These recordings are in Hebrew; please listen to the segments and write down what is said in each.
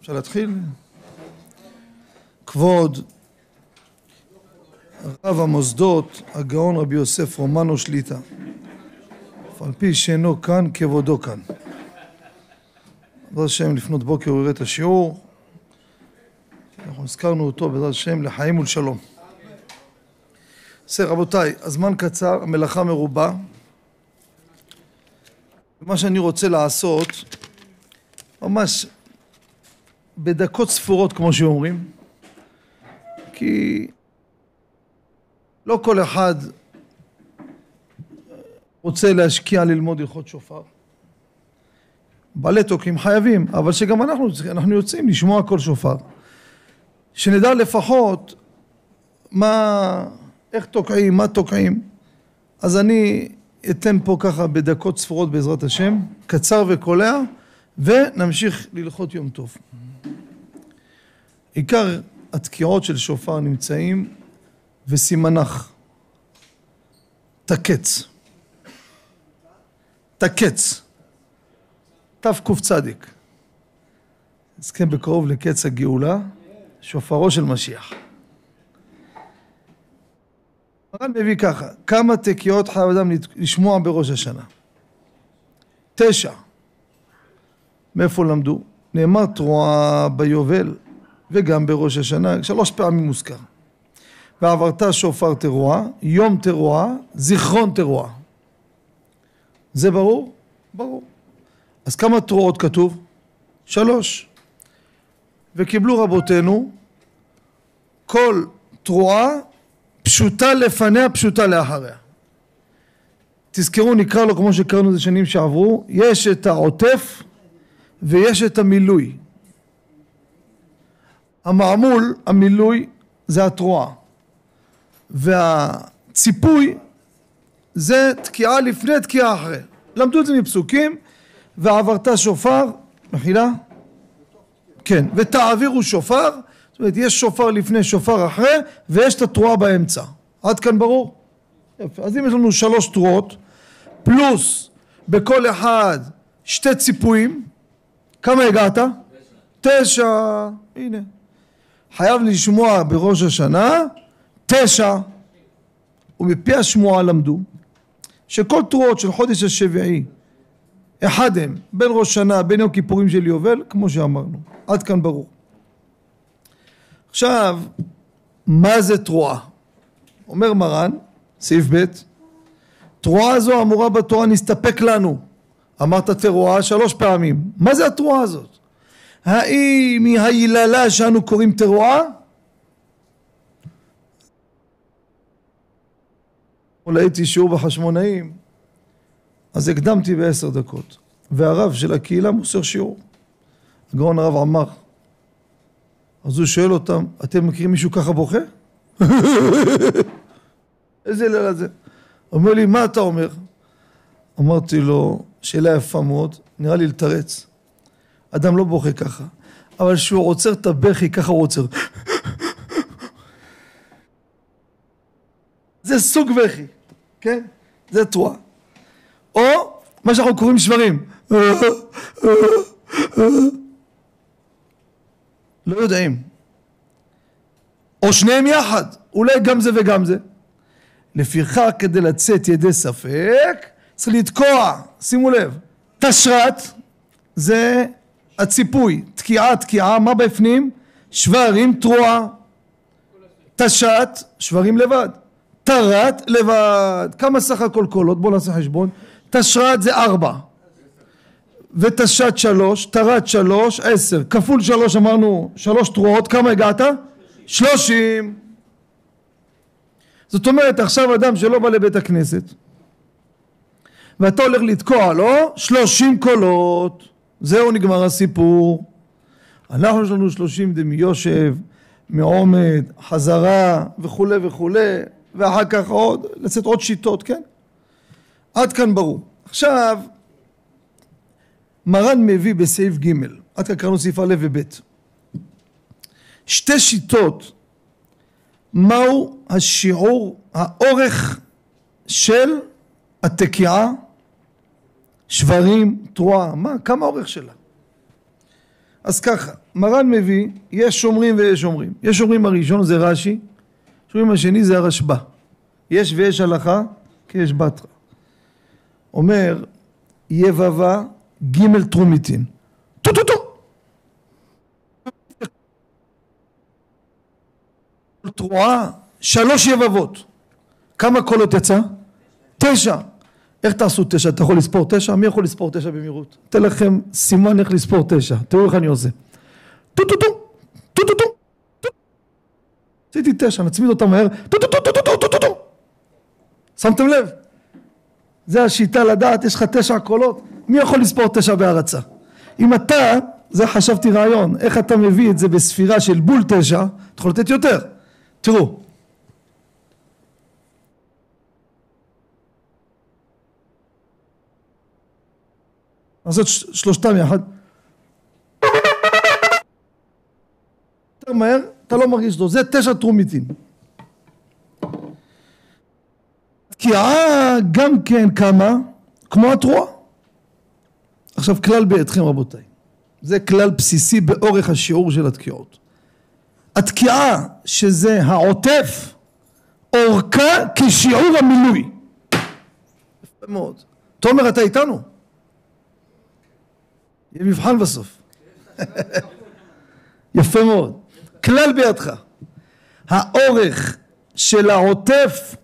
אפשר להתחיל? כבוד רב המוסדות הגאון רבי יוסף רומנו שליטה אף על פי שאינו כאן כבודו כאן. בעזרת השם לפנות בוקר הוא יראה את השיעור. אנחנו הזכרנו אותו בעזרת השם לחיים ולשלום. בסדר רבותיי הזמן קצר המלאכה מרובה. מה שאני רוצה לעשות ממש בדקות ספורות כמו שאומרים כי לא כל אחד רוצה להשקיע ללמוד הלכות שופר. בעלי תוקעים חייבים אבל שגם אנחנו, אנחנו יוצאים לשמוע כל שופר. שנדע לפחות מה, איך תוקעים, מה תוקעים. אז אני אתן פה ככה בדקות ספורות בעזרת השם, קצר וקולע, ונמשיך ללכות יום טוב. עיקר התקיעות של שופר נמצאים וסימנך. תקץ. תקץ. תקצ. נזכה בקרוב לקץ הגאולה, שופרו של משיח. הר"ן מביא ככה, כמה תקיעות חייב אדם לשמוע בראש השנה? תשע. מאיפה למדו? נאמר תרועה ביובל וגם בראש השנה, שלוש פעמים מוזכר. ועברת שופר תרועה, יום תרועה, זיכרון תרועה. זה ברור? ברור. אז כמה תרועות כתוב? שלוש. וקיבלו רבותינו כל תרועה פשוטה לפניה, פשוטה לאחריה. תזכרו, נקרא לו כמו שקראנו את זה שנים שעברו, יש את העוטף ויש את המילוי. המעמול, המילוי, זה התרועה. והציפוי זה תקיעה לפני, תקיעה אחרי. למדו את זה מפסוקים, ועברת שופר, מחילה? כן, ותעבירו שופר, זאת אומרת יש שופר לפני שופר אחרי ויש את התרועה באמצע עד כאן ברור? יפה אז אם יש לנו שלוש תרועות פלוס בכל אחד שתי ציפויים כמה הגעת? תשע הנה חייב לשמוע בראש השנה תשע ומפי השמועה למדו שכל תרועות של חודש השביעי אחד הם בין ראש שנה בין יום כיפורים של יובל כמו שאמרנו עד כאן ברור עכשיו, מה זה תרועה? אומר מרן, סעיף ב', תרועה זו אמורה בתורה נסתפק לנו. אמרת תרועה שלוש פעמים. מה זה התרועה הזאת? האם היא היללה שאנו קוראים תרועה? אולי הייתי שיעור בחשמונאים, אז הקדמתי בעשר דקות, והרב של הקהילה מוסר שיעור. הגאון הרב עמר, אז הוא שואל אותם, אתם מכירים מישהו ככה בוכה? איזה לילה זה? אומר לי, מה אתה אומר? אמרתי לו, שאלה יפה מאוד, נראה לי לתרץ. אדם לא בוכה ככה, אבל כשהוא עוצר את הבכי, ככה הוא עוצר. זה סוג בכי, כן? זה תרועה. או מה שאנחנו קוראים שברים. לא יודעים. או שניהם יחד, אולי גם זה וגם זה. לפיכך כדי לצאת ידי ספק צריך לתקוע, שימו לב, תשרת זה הציפוי, תקיעה תקיעה, מה בפנים? שברים תרועה, תשת שברים לבד, תרת לבד, כמה סך הכל קולות? בואו נעשה חשבון, תשרת זה ארבע ותשת שלוש, תרת שלוש, עשר, כפול שלוש אמרנו שלוש תרועות, כמה הגעת? שלושים. זאת אומרת עכשיו אדם שלא בא לבית הכנסת ואתה הולך לתקוע לו שלושים קולות, זהו נגמר הסיפור. אנחנו יש לנו שלושים דמיושב, מעומד, חזרה וכולי וכולי ואחר כך עוד, לצאת עוד שיטות, כן? עד כאן ברור. עכשיו מרן מביא בסעיף ג' עד כאן קראנו סעיף א' וב' שתי שיטות מהו השיעור האורך של התקיעה שברים תרועה מה כמה אורך שלה אז ככה, מרן מביא, יש שומרים ויש שומרים. יש שומרים הראשון זה רש"י, שומרים השני זה הרשב"א. יש ויש הלכה, כי יש בתרא. אומר, יבבה ג' תרומיתין. טו טו טו! תרועה, שלוש יבבות. כמה קולות יצא? תשע. איך תעשו תשע? אתה יכול לספור תשע? מי יכול לספור תשע במהירות? אתן לכם סימן איך לספור תשע. תראו איך אני עושה. טו טו טו! טו טו טו! עשיתי תשע, נצמיד אותם מהר. טו טו טו טו טו טו טו טו שמתם לב? זה השיטה לדעת, יש לך תשע קולות. מי יכול לספור תשע בהרצה? אם אתה, זה חשבתי רעיון, איך אתה מביא את זה בספירה של בול תשע, אתה יכול לתת יותר. תראו, לעשות שלושתם יחד. יותר מהר, אתה לא מרגיש אותו, זה תשע טרומיטין. תקיעה גם כן כמה, כמו התרועה. עכשיו כלל בידכם רבותיי, זה כלל בסיסי באורך השיעור של התקיעות. התקיעה שזה העוטף, אורכה כשיעור המילוי. יפה מאוד. תומר אתה איתנו? יהיה מבחן בסוף. יפה מאוד. כלל בידך. האורך של העוטף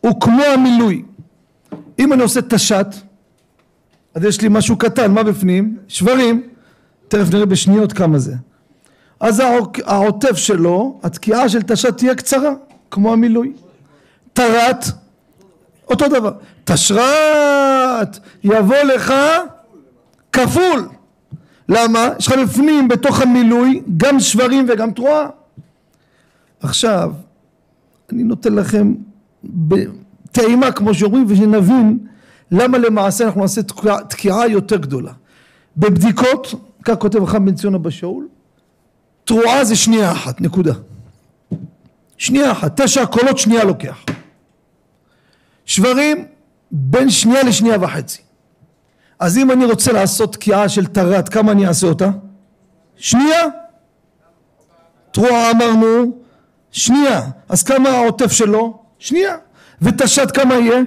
הוא כמו המילוי. אם אני עושה תש"ת, אז יש לי משהו קטן, מה בפנים? שברים. תכף נראה בשניות כמה זה. אז העוטף שלו, התקיעה של תש"ת תהיה קצרה, כמו המילוי. תרת, אותו דבר. תשרת, יבוא לך כפול. למה? יש לך בפנים בתוך המילוי גם שברים וגם תרועה. עכשיו, אני נותן לכם בטעימה כמו שאומרים ושנבין למה למעשה אנחנו נעשה תקיעה יותר גדולה. בבדיקות, כך כותב חכם בן ציון אבא שאול, תרועה זה שנייה אחת, נקודה. שנייה אחת, תשע קולות שנייה לוקח. שברים בין שנייה לשנייה וחצי. אז אם אני רוצה לעשות תקיעה של טרת, כמה אני אעשה אותה? שנייה. תרועה אמרנו, שנייה. אז כמה העוטף שלו? שנייה. ותשת כמה יהיה?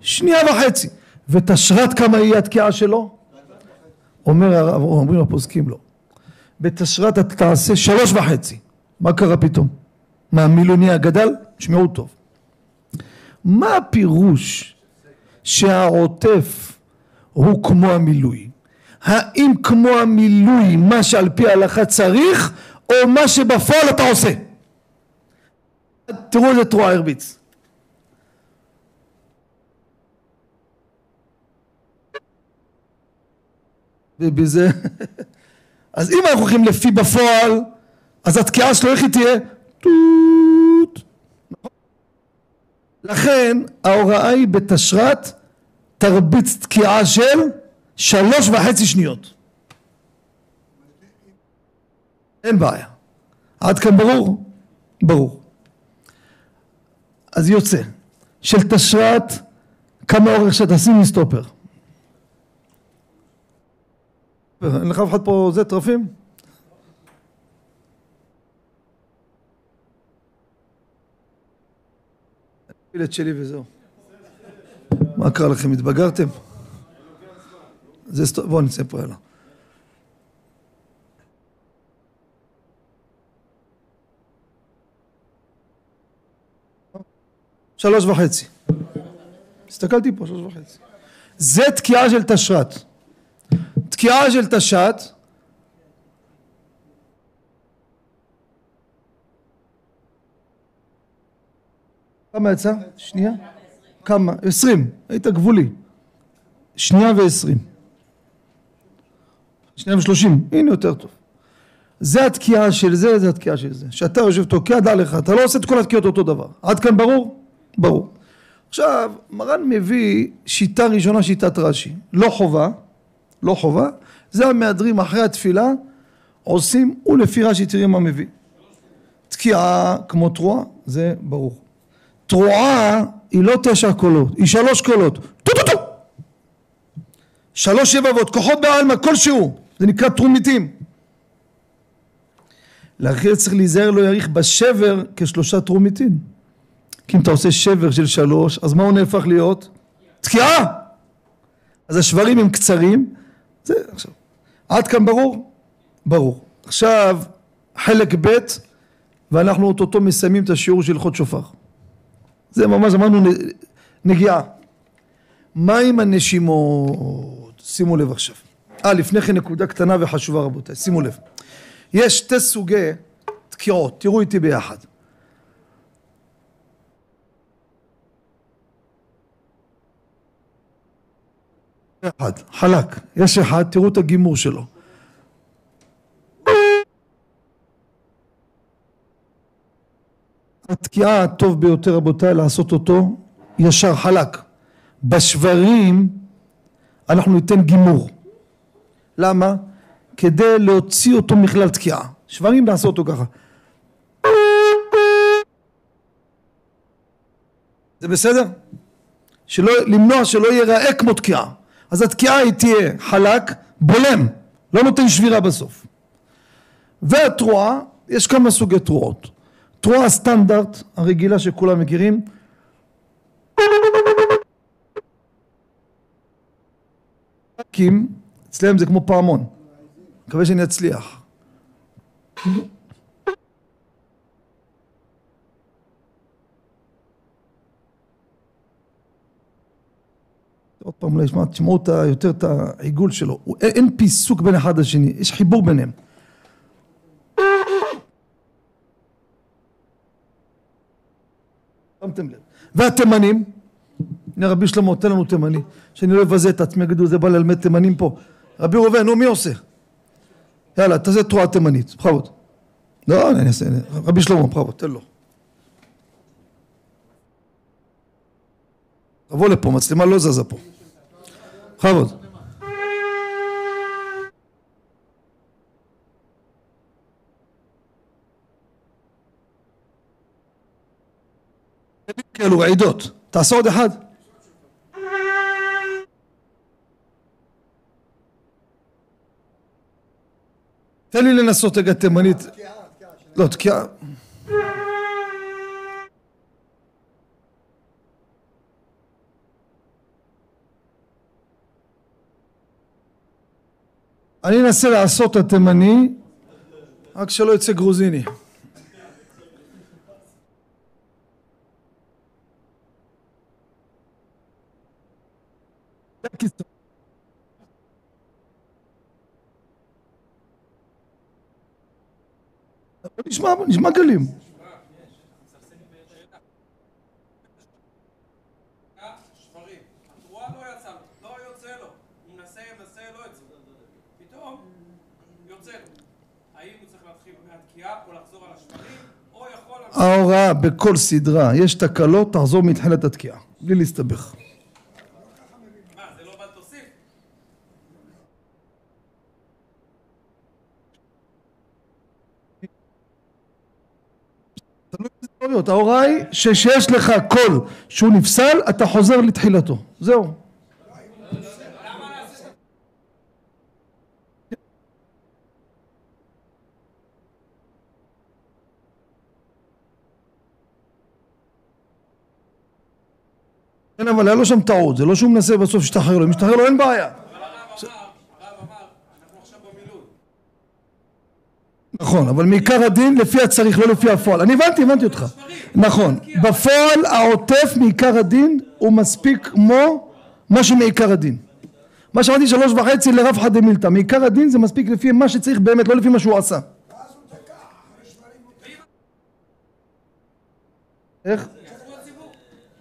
שנייה וחצי. ותשרת כמה יהיה התקיעה שלו? אומר הרב, אומרים הפוסקים לו. בתשרת אתה תעשה שלוש וחצי. מה קרה פתאום? מה המילוני הגדל? שמעו טוב. מה הפירוש שהעוטף הוא כמו המילוי. האם כמו המילוי מה שעל פי ההלכה צריך או מה שבפועל אתה עושה? תראו איזה תרועה הרביץ. ובזה אז אם אנחנו הולכים לפי בפועל אז התקיעה שלו איך היא תהיה? לכן ההוראה היא בתשרת תרביץ תקיעה של שלוש וחצי שניות. אין בעיה. עד כאן ברור? ברור. אז יוצא של תשרת כמה אורך שתשים מסטופר. אין לך אף אחד פה זה טרפים? את שלי וזהו. מה קרה לכם? התבגרתם? זה סטו... בואו נצא פה הלאה. שלוש וחצי. הסתכלתי פה, שלוש וחצי. זה תקיעה של תשרת. תקיעה של תשת כמה יצא? שנייה? כמה? עשרים, היית גבולי. שנייה ועשרים. שנייה ושלושים, הנה יותר טוב. זה התקיעה של זה, זה התקיעה של זה. שאתה יושב תוקע, דע לך, אתה לא עושה את כל התקיעות אותו דבר. עד כאן ברור? ברור. עכשיו, מרן מביא שיטה ראשונה, שיטת רש"י. לא חובה, לא חובה, זה המהדרים אחרי התפילה, עושים, ולפי רש"י תראי מה מביא. תקיעה כמו תרועה, זה ברור. תרועה היא לא תשע קולות, היא שלוש קולות. טו טו טו! שלוש יבבות, כוחות בעלמא כלשהו, זה נקרא טרומיטים. לכן צריך להיזהר לא יאריך בשבר כשלושה טרומיטין. כי אם אתה עושה שבר של שלוש, אז מה הוא נהפך להיות? תקיעה! אז השברים הם קצרים, זה עכשיו. עד כאן ברור? ברור. עכשיו חלק ב' ואנחנו אוטוטו מסיימים את השיעור של הלכות שופר. זה ממש אמרנו נגיעה. מה עם הנשימות? שימו לב עכשיו. אה, לפני כן נקודה קטנה וחשובה רבותיי, שימו לב. יש שתי סוגי תקיעות, תראו איתי ביחד. אחד, חלק, יש אחד, תראו את הגימור שלו. התקיעה הטוב ביותר רבותיי לעשות אותו ישר חלק. בשברים אנחנו ניתן גימור. למה? כדי להוציא אותו מכלל תקיעה. שברים לעשות אותו ככה. זה בסדר? שלא, למנוע שלא ייראה כמו תקיעה. אז התקיעה היא תהיה חלק, בולם, לא נותן שבירה בסוף. והתרועה, יש כמה סוגי תרועות. תרועה סטנדרט הרגילה שכולם מכירים. אצלם זה כמו פעמון. מקווה שאני אצליח. עוד פעם אולי תשמעו יותר את העיגול שלו. אין פיסוק בין אחד לשני יש חיבור ביניהם שמתם לב. והתימנים, הנה רבי שלמה תן לנו תימני, שאני לא אבזה את עצמי, יגידו זה בא ללמד תימנים פה. רבי ראובן, נו מי עושה? יאללה, תעשה תרועה תימנית, בכבוד. לא, אני אעשה, רבי שלמה, בכבוד, תן לו. תבוא לפה, מצלמה לא זזה פה. בכבוד. כאלו רעידות. תעשה עוד אחד. תן לי לנסות רגע תימנית. לא, תקיעה. אני אנסה לעשות התימני, רק שלא יצא גרוזיני. נשמע, נשמע גלים. ההוראה בכל סדרה, יש תקלות, תחזור מתחילת התקיעה, בלי להסתבך. להיות. ההוראה היא שכשיש לך קול שהוא נפסל, אתה חוזר לתחילתו. זהו. כן, אבל היה לו שם טעות, זה לא שהוא מנסה בסוף להשתחרר לו, אם משתחרר לו אין בעיה. נכון, אבל מעיקר הדין לפי הצריך, לא לפי הפועל. אני הבנתי, הבנתי אותך. נכון. בפועל העוטף מעיקר הדין הוא מספיק כמו מה שמעיקר הדין. מה שאמרתי שלוש וחצי לרב חד דמילתא. מעיקר הדין זה מספיק לפי מה שצריך באמת, לא לפי מה שהוא עשה. איך?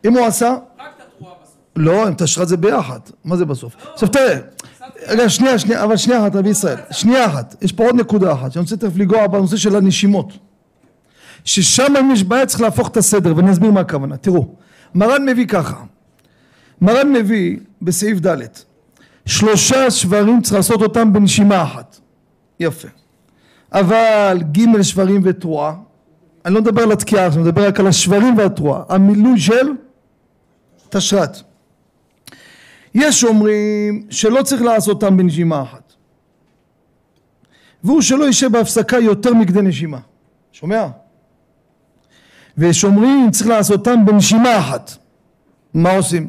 אם הוא עשה? לא, אם תשרה זה ביחד. מה זה בסוף? עכשיו תראה. רגע, שנייה, שנייה, אבל שנייה אחת, רבי ישראל, שנייה אחת, יש פה עוד נקודה אחת, שאני רוצה תכף לנגוע בנושא של הנשימות. ששם אם יש בעיה צריך להפוך את הסדר, ואני אסביר מה הכוונה. תראו, מרן מביא ככה, מרן מביא בסעיף ד' שלושה שברים צריך לעשות אותם בנשימה אחת. יפה. אבל ג' שברים ותרועה, אני לא מדבר על התקיעה, אני מדבר רק על השברים והתרועה, המילוי של תשרת. יש אומרים שלא צריך לעשות אותם בנשימה אחת והוא שלא יישב בהפסקה יותר מכדי נשימה. שומע? ושומרים צריך לעשותם בנשימה אחת. מה עושים?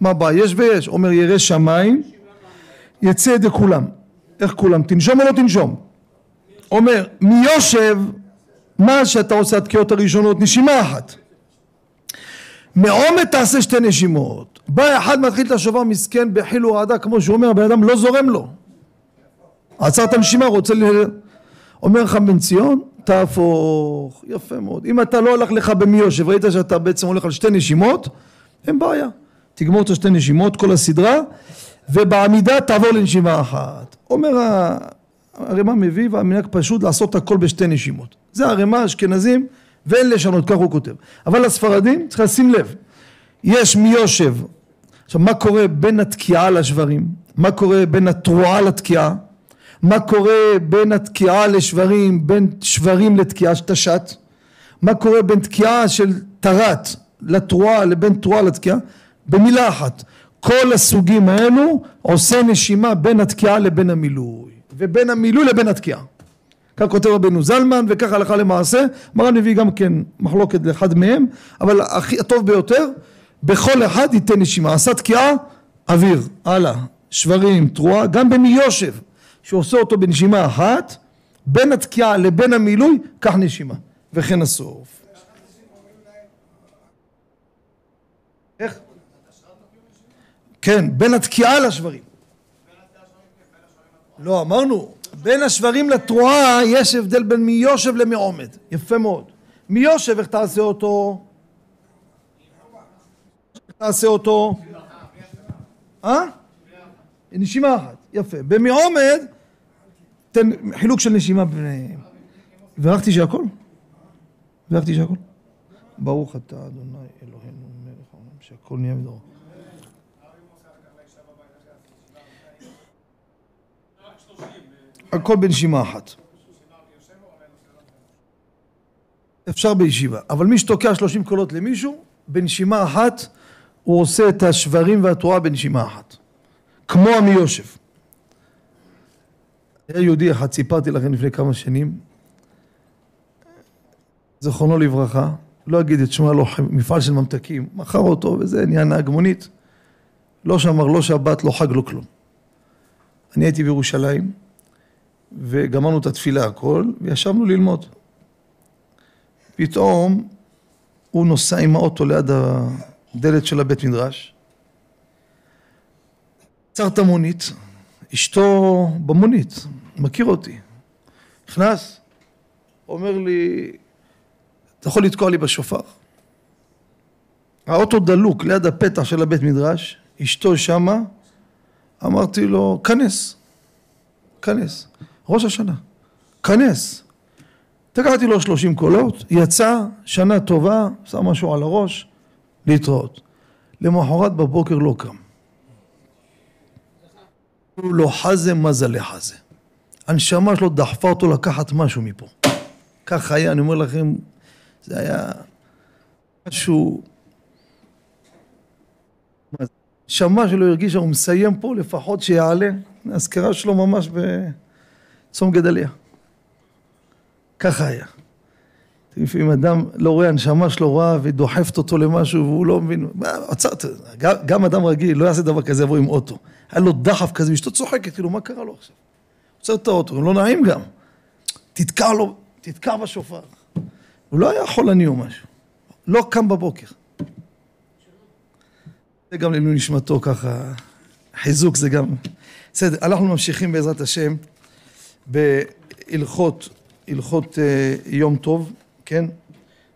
מה בא? יש ויש. אומר ירא שמיים יצא ידי כולם. איך כולם? תנשום או לא תנשום? אומר מיושב מה שאתה עושה התקיעות הראשונות נשימה אחת מעומד תעשה שתי נשימות. בא אחד מתחיל את השובר מסכן בחיל ורעדה כמו שהוא אומר הבן אדם לא זורם לו. עצר את הנשימה רוצה ל... אומר לך בן ציון תהפוך. יפה מאוד. אם אתה לא הולך לך במי יושב ראית שאתה בעצם הולך על שתי נשימות אין בעיה. תגמור את השתי נשימות כל הסדרה ובעמידה תעבור לנשימה אחת. אומר הרמ"א מביא והמנהג פשוט לעשות הכל בשתי נשימות. זה הרמ"א אשכנזים ואין לשנות כך הוא כותב. אבל הספרדים צריך לשים לב יש מי יושב עכשיו מה קורה בין התקיעה לשברים? מה קורה בין התרועה לתקיעה? מה קורה בין התקיעה לשברים בין שברים לתקיעה תש"ת מה קורה בין תקיעה של טרת לתרועה לבין תרועה לתקיעה? במילה אחת כל הסוגים האלו עושה נשימה בין התקיעה לבין המילוי. ובין המילוי לבין התקיעה כך כותב רבנו זלמן וכך הלכה למעשה. מרן מביא גם כן מחלוקת לאחד מהם אבל הכי הטוב ביותר בכל אחד ייתן נשימה. עשה תקיעה אוויר. הלאה. שברים תרועה גם במיושב שעושה אותו בנשימה אחת בין התקיעה לבין המילוי קח נשימה. וכן הסוף. איך? כן בין התקיעה לשברים. לא אמרנו בין השברים לתרועה יש הבדל בין מיושב למעומד יפה מאוד מיושב איך תעשה אותו? תעשה אותו? אה? נשימה אחת יפה במעומד תן חילוק של נשימה בירכתי שהכל? בירכתי שהכל? ברוך אתה אדוני אלוהינו מלך העולם שהכל נהיה בדורו הכל בנשימה אחת. אפשר בישיבה, אבל מי שתוקע שלושים קולות למישהו, בנשימה אחת הוא עושה את השברים והתרועה בנשימה אחת. כמו עמי יושב. היה יהודי אחד, סיפרתי לכם לפני כמה שנים, זכרונו לברכה, לא אגיד את שמה, לא מפעל של ממתקים, מכר אותו וזה, נהיה נהג מונית, לא שמר, לא שבת, לא חג, לא כלום. אני הייתי בירושלים, וגמרנו את התפילה הכל, וישבנו ללמוד. פתאום הוא נוסע עם האוטו ליד הדלת של הבית מדרש, עצר את המונית, אשתו במונית, מכיר אותי, נכנס, אומר לי, אתה יכול לתקוע לי בשופר? האוטו דלוק ליד הפתח של הבית מדרש, אשתו שמה, אמרתי לו, כנס, כנס. ראש השנה, כנס. תקעתי לו שלושים קולות, יצא, שנה טובה, שם משהו על הראש, להתראות. למחרת בבוקר לא קם. הוא לא חזה מזלה חזה. הנשמה שלו דחפה אותו לקחת משהו מפה. כך היה, אני אומר לכם, זה היה משהו... הנשמה שלו הרגישה, הוא מסיים פה, לפחות שיעלה. האזכרה שלו ממש ב... צום גדליה. ככה היה. לפעמים אדם לא רואה, הנשמה שלו רואה ודוחפת אותו למשהו והוא לא מבין, עצרת, גם אדם רגיל לא יעשה דבר כזה, יבוא עם אוטו. היה לו דחף כזה, אשתו צוחקת, כאילו, מה קרה לו עכשיו? עוצר את האוטו, לא נעים גם. תתקע לו, תתקע בשופר. הוא לא היה חולני או משהו. לא קם בבוקר. זה גם לעילוי נשמתו ככה, חיזוק זה גם. בסדר, אנחנו ממשיכים בעזרת השם. בהלכות, הלכות אה, יום טוב, כן?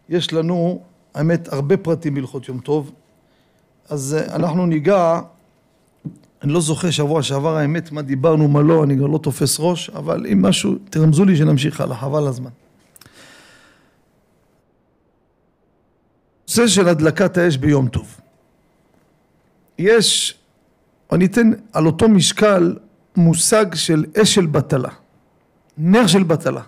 יש לנו, האמת, הרבה פרטים בהלכות יום טוב, אז אה, אנחנו ניגע, אני לא זוכר שבוע שעבר האמת מה דיברנו, מה לא, אני גם לא תופס ראש, אבל אם משהו, תרמזו לי שנמשיך הלאה, חבל הזמן. נושא של הדלקת האש ביום טוב. יש, אני אתן על אותו משקל מושג של אש של בטלה. נר של בטלה.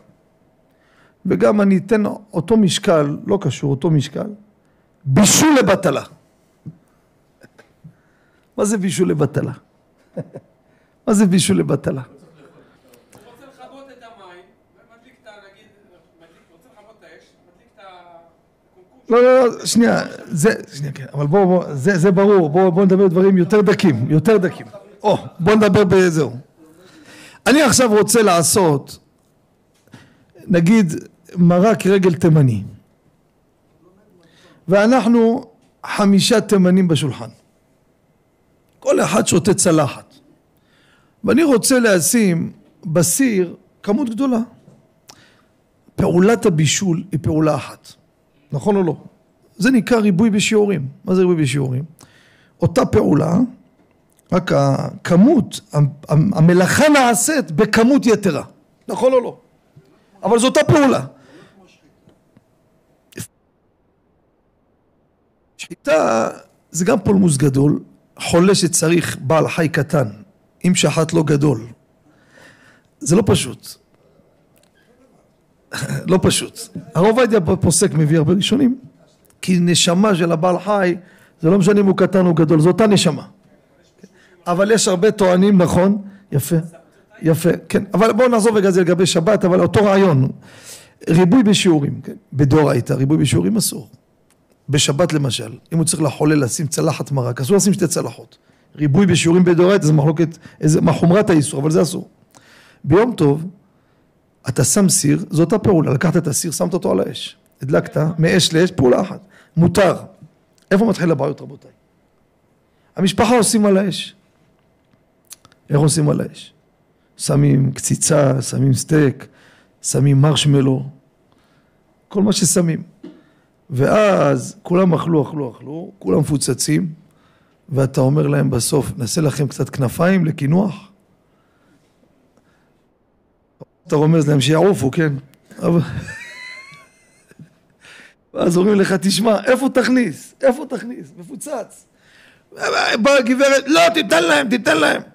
וגם אני אתן אותו משקל, לא קשור, אותו משקל, בישול לבטלה. מה זה בישול לבטלה? מה זה בישול לבטלה? לא, לא, לא, שנייה, זה, שנייה, כן, אבל בואו, בוא, זה, זה ברור, בואו בוא נדבר דברים יותר דקים, יותר דקים. או, בואו נדבר בזהו. אני עכשיו רוצה לעשות, נגיד, מרק רגל תימני, ואנחנו חמישה תימנים בשולחן. כל אחד שותה צלחת. ואני רוצה לשים בסיר כמות גדולה. פעולת הבישול היא פעולה אחת. נכון או לא? זה נקרא ריבוי בשיעורים. מה זה ריבוי בשיעורים? אותה פעולה, רק הכמות, המלאכה נעשית בכמות יתרה. נכון או לא? אבל זו אותה פעולה. שחיטה זה גם פולמוס גדול, חולה שצריך בעל חי קטן, אם שחט לא גדול. זה לא פשוט. לא פשוט. הרב עובדיה פוסק מביא הרבה ראשונים, כי נשמה של הבעל חי, זה לא משנה אם הוא קטן או גדול, זו אותה נשמה. אבל יש הרבה טוענים, נכון? יפה, יפה, כן. אבל בואו נעזוב רגע זה לגבי שבת, אבל אותו רעיון. ריבוי בשיעורים, כן. בדאורייתא, ריבוי בשיעורים אסור. בשבת למשל, אם הוא צריך לחולל לשים צלחת מרק, אסור לשים שתי צלחות. ריבוי בשיעורים בדאורייתא זה מחלוקת, מה חומרת האיסור, אבל זה אסור. ביום טוב, אתה שם סיר, זו אותה פעולה, לקחת את הסיר, שמת אותו על האש, הדלקת מאש לאש, פעולה אחת, מותר. איפה מתחיל הבעיות רבותיי? המשפחה עושים על האש. איך עושים על האש? שמים קציצה, שמים סטייק, שמים מרשמלו, כל מה ששמים. ואז כולם אכלו, אכלו, אכלו, כולם מפוצצים, ואתה אומר להם בסוף, נעשה לכם קצת כנפיים לקינוח. אתה רומז להם שיעופו, כן? ואז אומרים לך, תשמע, איפה תכניס? איפה תכניס? מפוצץ. באה הגברת, לא, תיתן להם, תיתן להם.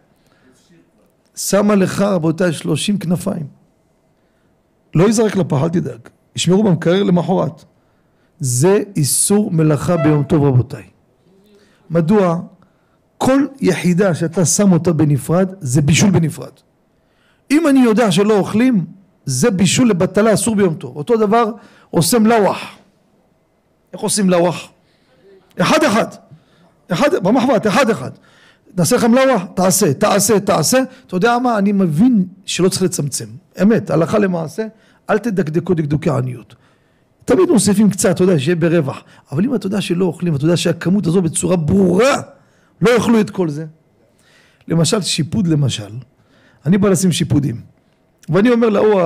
שמה לך, רבותיי, שלושים כנפיים. לא ייזרק לפח, אל תדאג. ישמרו במקרר למחרת. זה איסור מלאכה ביום טוב רבותיי. מדוע? כל יחידה שאתה שם אותה בנפרד זה בישול בנפרד. אם אני יודע שלא אוכלים זה בישול לבטלה אסור ביום טוב. אותו דבר עושה מלאווח. איך עושים מלאווח? אחד אחד. אחד, במחבת, אחד אחד. נעשה לך מלאווח? תעשה, תעשה, תעשה. אתה יודע מה? אני מבין שלא צריך לצמצם. אמת, הלכה למעשה, אל תדקדקו דקדוקי עניות. תמיד מוסיפים קצת, אתה יודע, שיהיה ברווח. אבל אם אתה יודע שלא אוכלים, אתה יודע שהכמות הזו בצורה ברורה, לא יאכלו את כל זה. למשל, שיפוד למשל, אני בא לשים שיפודים. ואני אומר להוא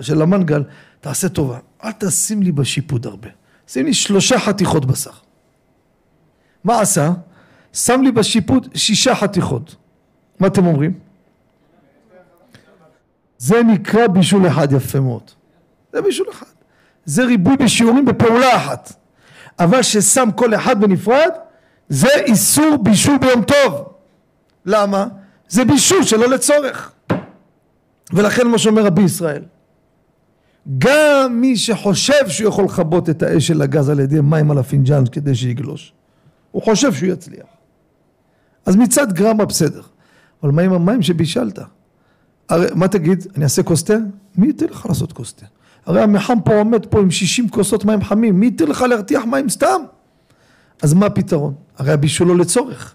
של המנגל, תעשה טובה, אל תשים לי בשיפוד הרבה. שים לי שלושה חתיכות בשר. מה עשה? שם לי בשיפוד שישה חתיכות. מה אתם אומרים? זה נקרא בישול אחד יפה מאוד. זה בישול אחד. זה ריבוי בשיעורים בפעולה אחת. אבל ששם כל אחד בנפרד, זה איסור בישול ביום טוב. למה? זה בישול שלא לצורך. ולכן מה שאומר רבי ישראל, גם מי שחושב שהוא יכול לכבות את האש של הגז על ידי מים על הפינג'אן כדי שיגלוש, הוא חושב שהוא יצליח. אז מצד גרמה בסדר, אבל מה עם המים שבישלת? הרי מה תגיד, אני אעשה כוס תה? מי ייתן לך לעשות כוס תה? הרי המחם פה עומד פה עם 60 כוסות מים חמים, מי ייתן לך להרתיח מים סתם? אז מה הפתרון? הרי הבישול לא לצורך.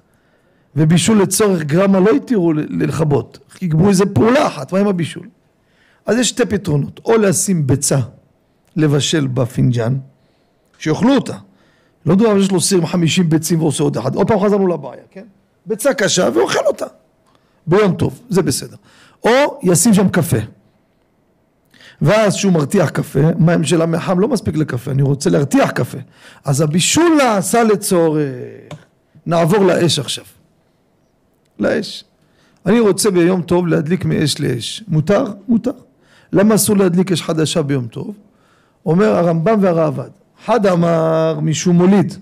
ובישול לצורך גרמה לא התירו לכבות, יקבעו איזה פעולה אחת, מה עם הבישול? אז יש שתי פתרונות, או לשים ביצה לבשל בפינג'אן, שיאכלו אותה. לא מדובר שיש לו סיר עם 50 ביצים ועושה עוד אחד, עוד פעם חזרנו לבעיה, כן? ביצה קשה ואוכל אותה. ביום טוב, זה בסדר. או ישים שם קפה. ואז שהוא מרתיח קפה, מים של המחם לא מספיק לקפה, אני רוצה להרתיח קפה. אז הבישול נעשה לצורך. נעבור לאש עכשיו. לאש. אני רוצה ביום טוב להדליק מאש לאש. מותר? מותר. למה אסור להדליק אש חדשה ביום טוב? אומר הרמב"ם והראב"ד. אחד אמר משום מוליד,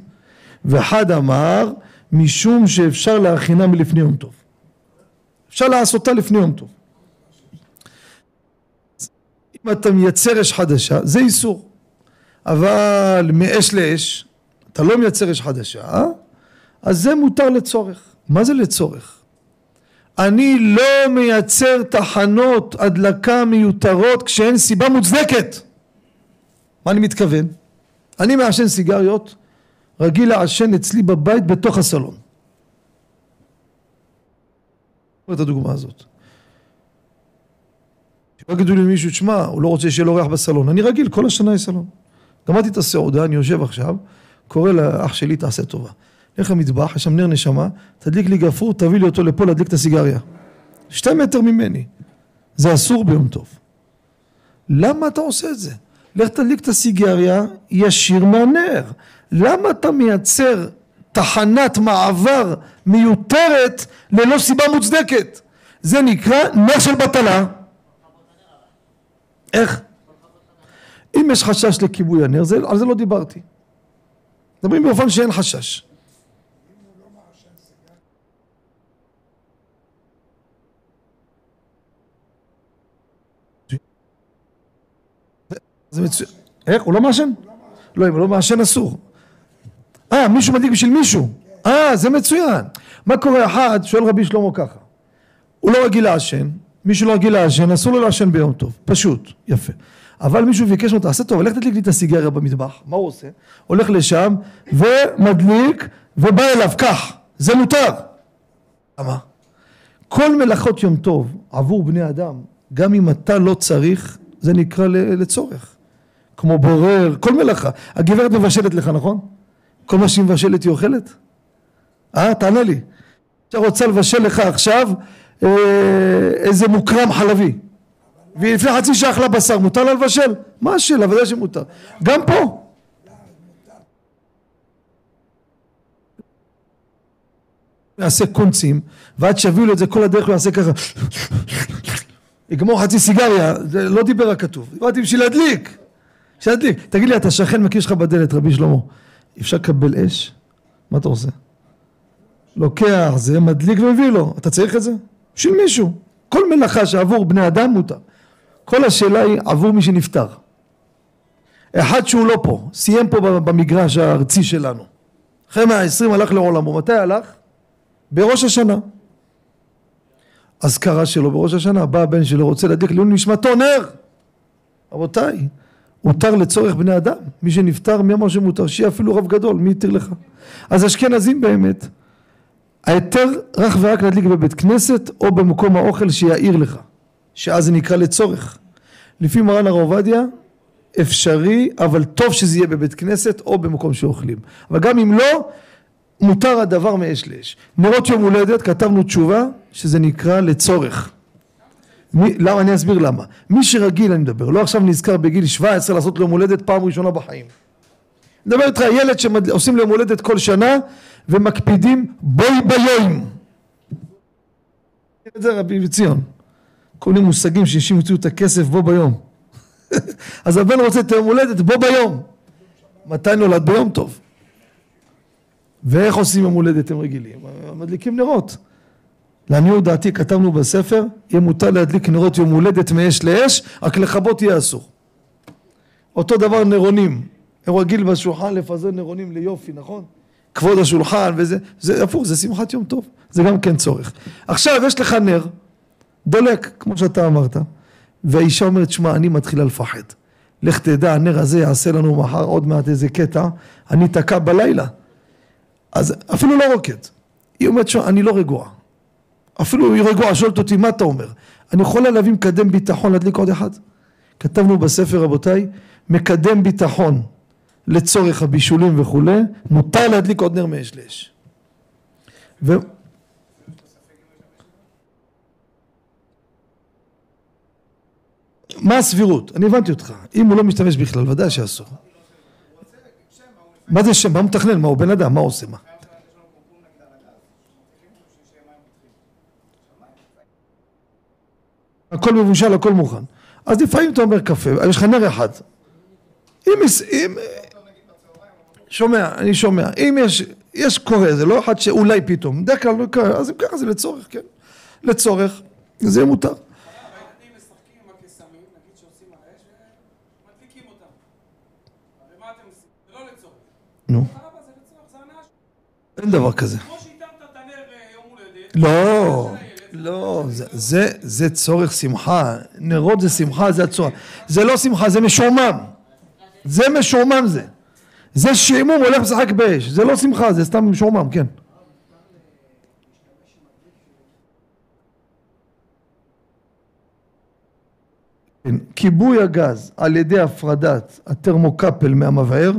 ואחד אמר משום שאפשר להכינה מלפני יום טוב. אפשר לעשותה לפני יום טוב. אם אתה מייצר אש חדשה, זה איסור. אבל מאש לאש, אתה לא מייצר אש חדשה, אז זה מותר לצורך. מה זה לצורך? אני לא מייצר תחנות הדלקה מיותרות כשאין סיבה מוצדקת. מה אני מתכוון? אני מעשן סיגריות, רגיל לעשן אצלי בבית בתוך הסלון. את הדוגמה הזאת. יגידו לי מישהו, תשמע, הוא לא רוצה שיהיה לו ריח בסלון. אני רגיל, כל השנה יש סלון. גמרתי את הסעודה, אני יושב עכשיו, קורא לאח שלי, תעשה טובה. לך למטבח, יש שם נר נשמה, תדליק לי גפרור, תביא לי אותו לפה להדליק את הסיגריה. שתי מטר ממני. זה אסור ביום טוב. למה אתה עושה את זה? לך תדליק את הסיגריה ישיר מהנר. למה אתה מייצר תחנת מעבר מיותרת ללא סיבה מוצדקת? זה נקרא נר של בטלה. איך? אם יש חשש לכיבוי הנר, זה, על זה לא דיברתי. מדברים באופן שאין חשש. זה מצוין. איך? הוא לא מעשן? לא, אם הוא לא מעשן אסור. אה, מישהו מדליק בשביל מישהו. אה, זה מצוין. מה קורה אחד, שואל רבי שלמה ככה. הוא לא רגיל לעשן, מישהו לא רגיל לעשן, אסור לו לעשן ביום טוב. פשוט, יפה. אבל מישהו ביקש ממנו, תעשה טוב, לך תדליק לי את הסיגריה במטבח. מה הוא עושה? הולך לשם ומדליק ובא אליו, כך. זה מותר. למה? כל מלאכות יום טוב עבור בני אדם, גם אם אתה לא צריך, זה נקרא לצורך. כמו בורר, כל מלאכה. הגברת מבשלת לך, נכון? כל מה שהיא מבשלת היא אוכלת? אה, תענה לי. עכשיו רוצה לבשל לך עכשיו אה, איזה מוקרם חלבי. והיא לפני חצי שעה אכלה בשר, מותר לה לבשל? מה השאלה? ודאי שמותר. גם פה. יעשה קונצים, ועד שיביאו לו את זה כל הדרך הוא יעשה ככה יגמור חצי סיגריה, זה לא דיבר הכתוב, דיברתי בשביל להדליק, בשביל להדליק. תגיד לי, אתה שכן מכיר שלך בדלת, רבי שלמה, אפשר לקבל אש? מה אתה עושה? לוקח זה, מדליק ומביא לו, אתה צריך את זה? בשביל מישהו. כל מלאכה שעבור בני אדם מותר. כל השאלה היא עבור מי שנפטר. אחד שהוא לא פה, סיים פה במגרש הארצי שלנו. אחרי מאה עשרים הלך לעולמו, מתי הלך? בראש השנה. אזכרה שלו בראש השנה, בא הבן שלו, רוצה להדליק לעילוי נשמתו נר. רבותיי, מותר לצורך בני אדם. מי שנפטר, מי אמר שמותר? שיהיה אפילו רב גדול, מי יתיר לך? אז אשכנזים באמת, ההיתר רק ורק להדליק בבית כנסת או במקום האוכל שיעיר לך, שאז זה נקרא לצורך. לפי מרן הרב עובדיה, אפשרי, אבל טוב שזה יהיה בבית כנסת או במקום שאוכלים. אבל גם אם לא, מותר הדבר מאש לאש. נרות יום הולדת, כתבנו תשובה, שזה נקרא לצורך. מי, למה? אני אסביר למה. מי שרגיל, אני מדבר, לא עכשיו נזכר בגיל 17 לעשות לו יום הולדת פעם ראשונה בחיים. מדבר איתך ילד שעושים לו יום הולדת כל שנה ומקפידים בוי ביום. זה רבי ציון. כל מיני מושגים שאנשים יוציאו את הכסף בו ביום. אז הבן רוצה את היום הולדת בו ביום. מתי נולד? ביום טוב. ואיך עושים יום הולדת הם רגילים? מדליקים נרות. לעניות דעתי כתבנו בספר, יהיה מותר להדליק נרות יום הולדת מאש לאש, רק לכבות יהיה אסור. אותו דבר נרונים. הם רגיל בשולחן לפזר נרונים ליופי, נכון? כבוד השולחן וזה, זה הפוך, זה שמחת יום טוב, זה גם כן צורך. עכשיו יש לך נר, דולק, כמו שאתה אמרת, והאישה אומרת, שמע, אני מתחילה לפחד. לך תדע, הנר הזה יעשה לנו מחר עוד מעט איזה קטע, אני תקע בלילה. אז אפילו לא רוקד. היא אומרת, שמע, אני לא רגועה. אפילו היא רגועה, שואלת אותי, מה אתה אומר? אני יכולה להביא מקדם ביטחון להדליק עוד אחד? כתבנו בספר, רבותיי, מקדם ביטחון לצורך הבישולים וכולי, מותר להדליק עוד נר מאש לאש. ו... מה הסבירות? אני הבנתי אותך. אם הוא לא משתמש בכלל, ודאי שאסור. מה זה שם? מה הוא מתכנן? מה הוא בן אדם? מה הוא עושה? מה? הכל מבושל, הכל מוכן. אז לפעמים אתה אומר קפה, יש לך נר אחד. אם, אם, שומע, אני שומע, אם יש, יש קורה, זה לא אחד שאולי פתאום, בדרך כלל לא קורה, אז אם ככה זה לצורך, כן, לצורך, זה יהיה מותר. לא. נו. אין דבר כזה. כמו שהתרת את הנר אה, יום הולדת, לא, לא, זה, זה, זה צורך שמחה, נרות זה שמחה, זה הצורך, זה לא שמחה, זה משועמם, זה משועמם זה, זה שעמום הולך לשחק באש, זה לא שמחה, זה סתם משועמם, כן. כן, כיבוי הגז על ידי הפרדת הטרמוקפל מהמבער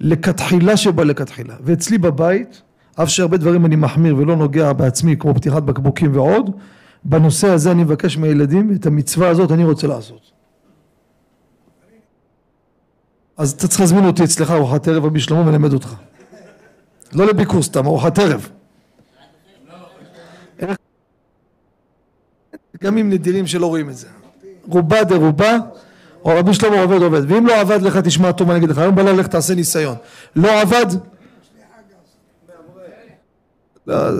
לכתחילה שבה לכתחילה ואצלי בבית אף שהרבה דברים אני מחמיר ולא נוגע בעצמי כמו פתיחת בקבוקים ועוד בנושא הזה אני מבקש מהילדים את המצווה הזאת אני רוצה לעשות. אז אתה צריך להזמין אותי אצלך ארוחת ערב רבי שלמה ולמד אותך. לא לביקור סתם ארוחת ערב. גם עם נדירים שלא רואים את זה. רובה דרובה, רבי שלמה עובד עובד, ואם לא עבד לך תשמע טוב מה אני אגיד לך, היום בלילה לך תעשה ניסיון, לא עבד, לא,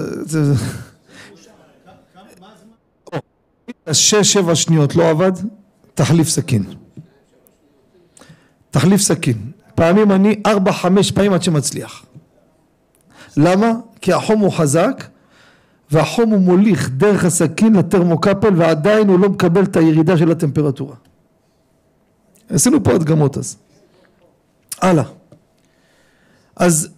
שש שבע שניות לא עבד, תחליף סכין, תחליף סכין, פעמים אני ארבע חמש פעמים עד שמצליח, למה? כי החום הוא חזק והחום הוא מוליך דרך הסכין לטרמוקפל ועדיין הוא לא מקבל את הירידה של הטמפרטורה. עשינו פה הדגמות אז. הלאה. אז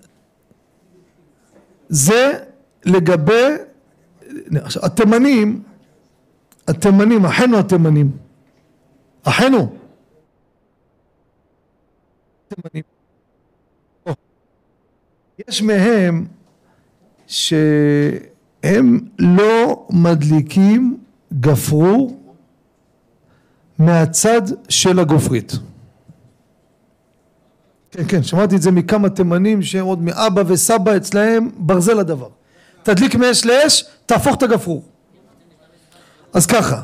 זה לגבי עכשיו התימנים התימנים אחינו התימנים אחינו יש מהם ש... הם לא מדליקים גפרור מהצד של הגופרית. כן, כן, שמעתי את זה מכמה תימנים שהם עוד מאבא וסבא אצלהם ברזל הדבר. תדליק מאש לאש, תהפוך את הגפרור. אז ככה,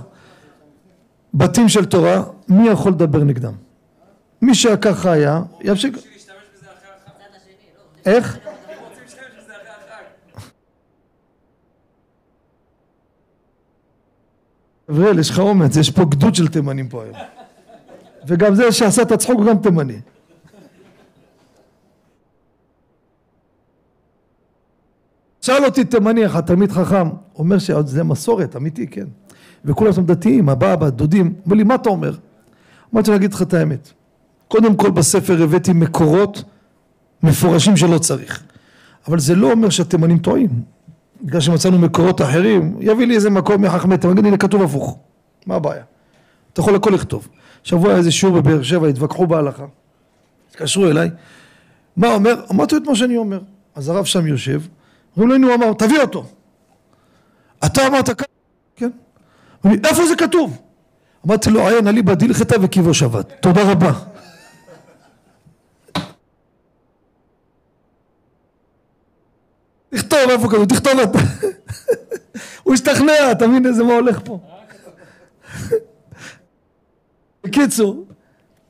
בתים של תורה, מי יכול לדבר נגדם? מי שככה היה, ימשיך... איך? גבריאל, יש לך אומץ, יש פה גדוד של תימנים פה היום. וגם זה שעשה את הצחוק הוא גם תימני. שאל אותי תימני אחד, תלמיד חכם, אומר שזה מסורת, אמיתי, כן. וכולם שם דתיים, הבבא, דודים, אומר לי, מה אתה אומר? אמרתי אגיד לך את האמת. קודם כל בספר הבאתי מקורות מפורשים שלא צריך. אבל זה לא אומר שהתימנים טועים. בגלל שמצאנו מקורות אחרים, יביא לי איזה מקום מחכמי תימן, הנה כתוב הפוך, מה הבעיה? אתה יכול הכל לכתוב. שבוע היה איזה שיעור בבאר שבע, התווכחו בהלכה, התקשרו אליי, מה אומר? אמרתי את מה שאני אומר. אז הרב שם יושב, אומרים לו, הנה הוא אמר, תביא אותו. אתה אמרת ככה? כן. איפה זה כתוב? אמרתי לו, עיין אליבא דילכתא וקיבו שבת. תודה רבה. תכתוב איפה כתוב, תכתוב אתה. הוא השתכנע, אתה מבין איזה מה הולך פה. בקיצור,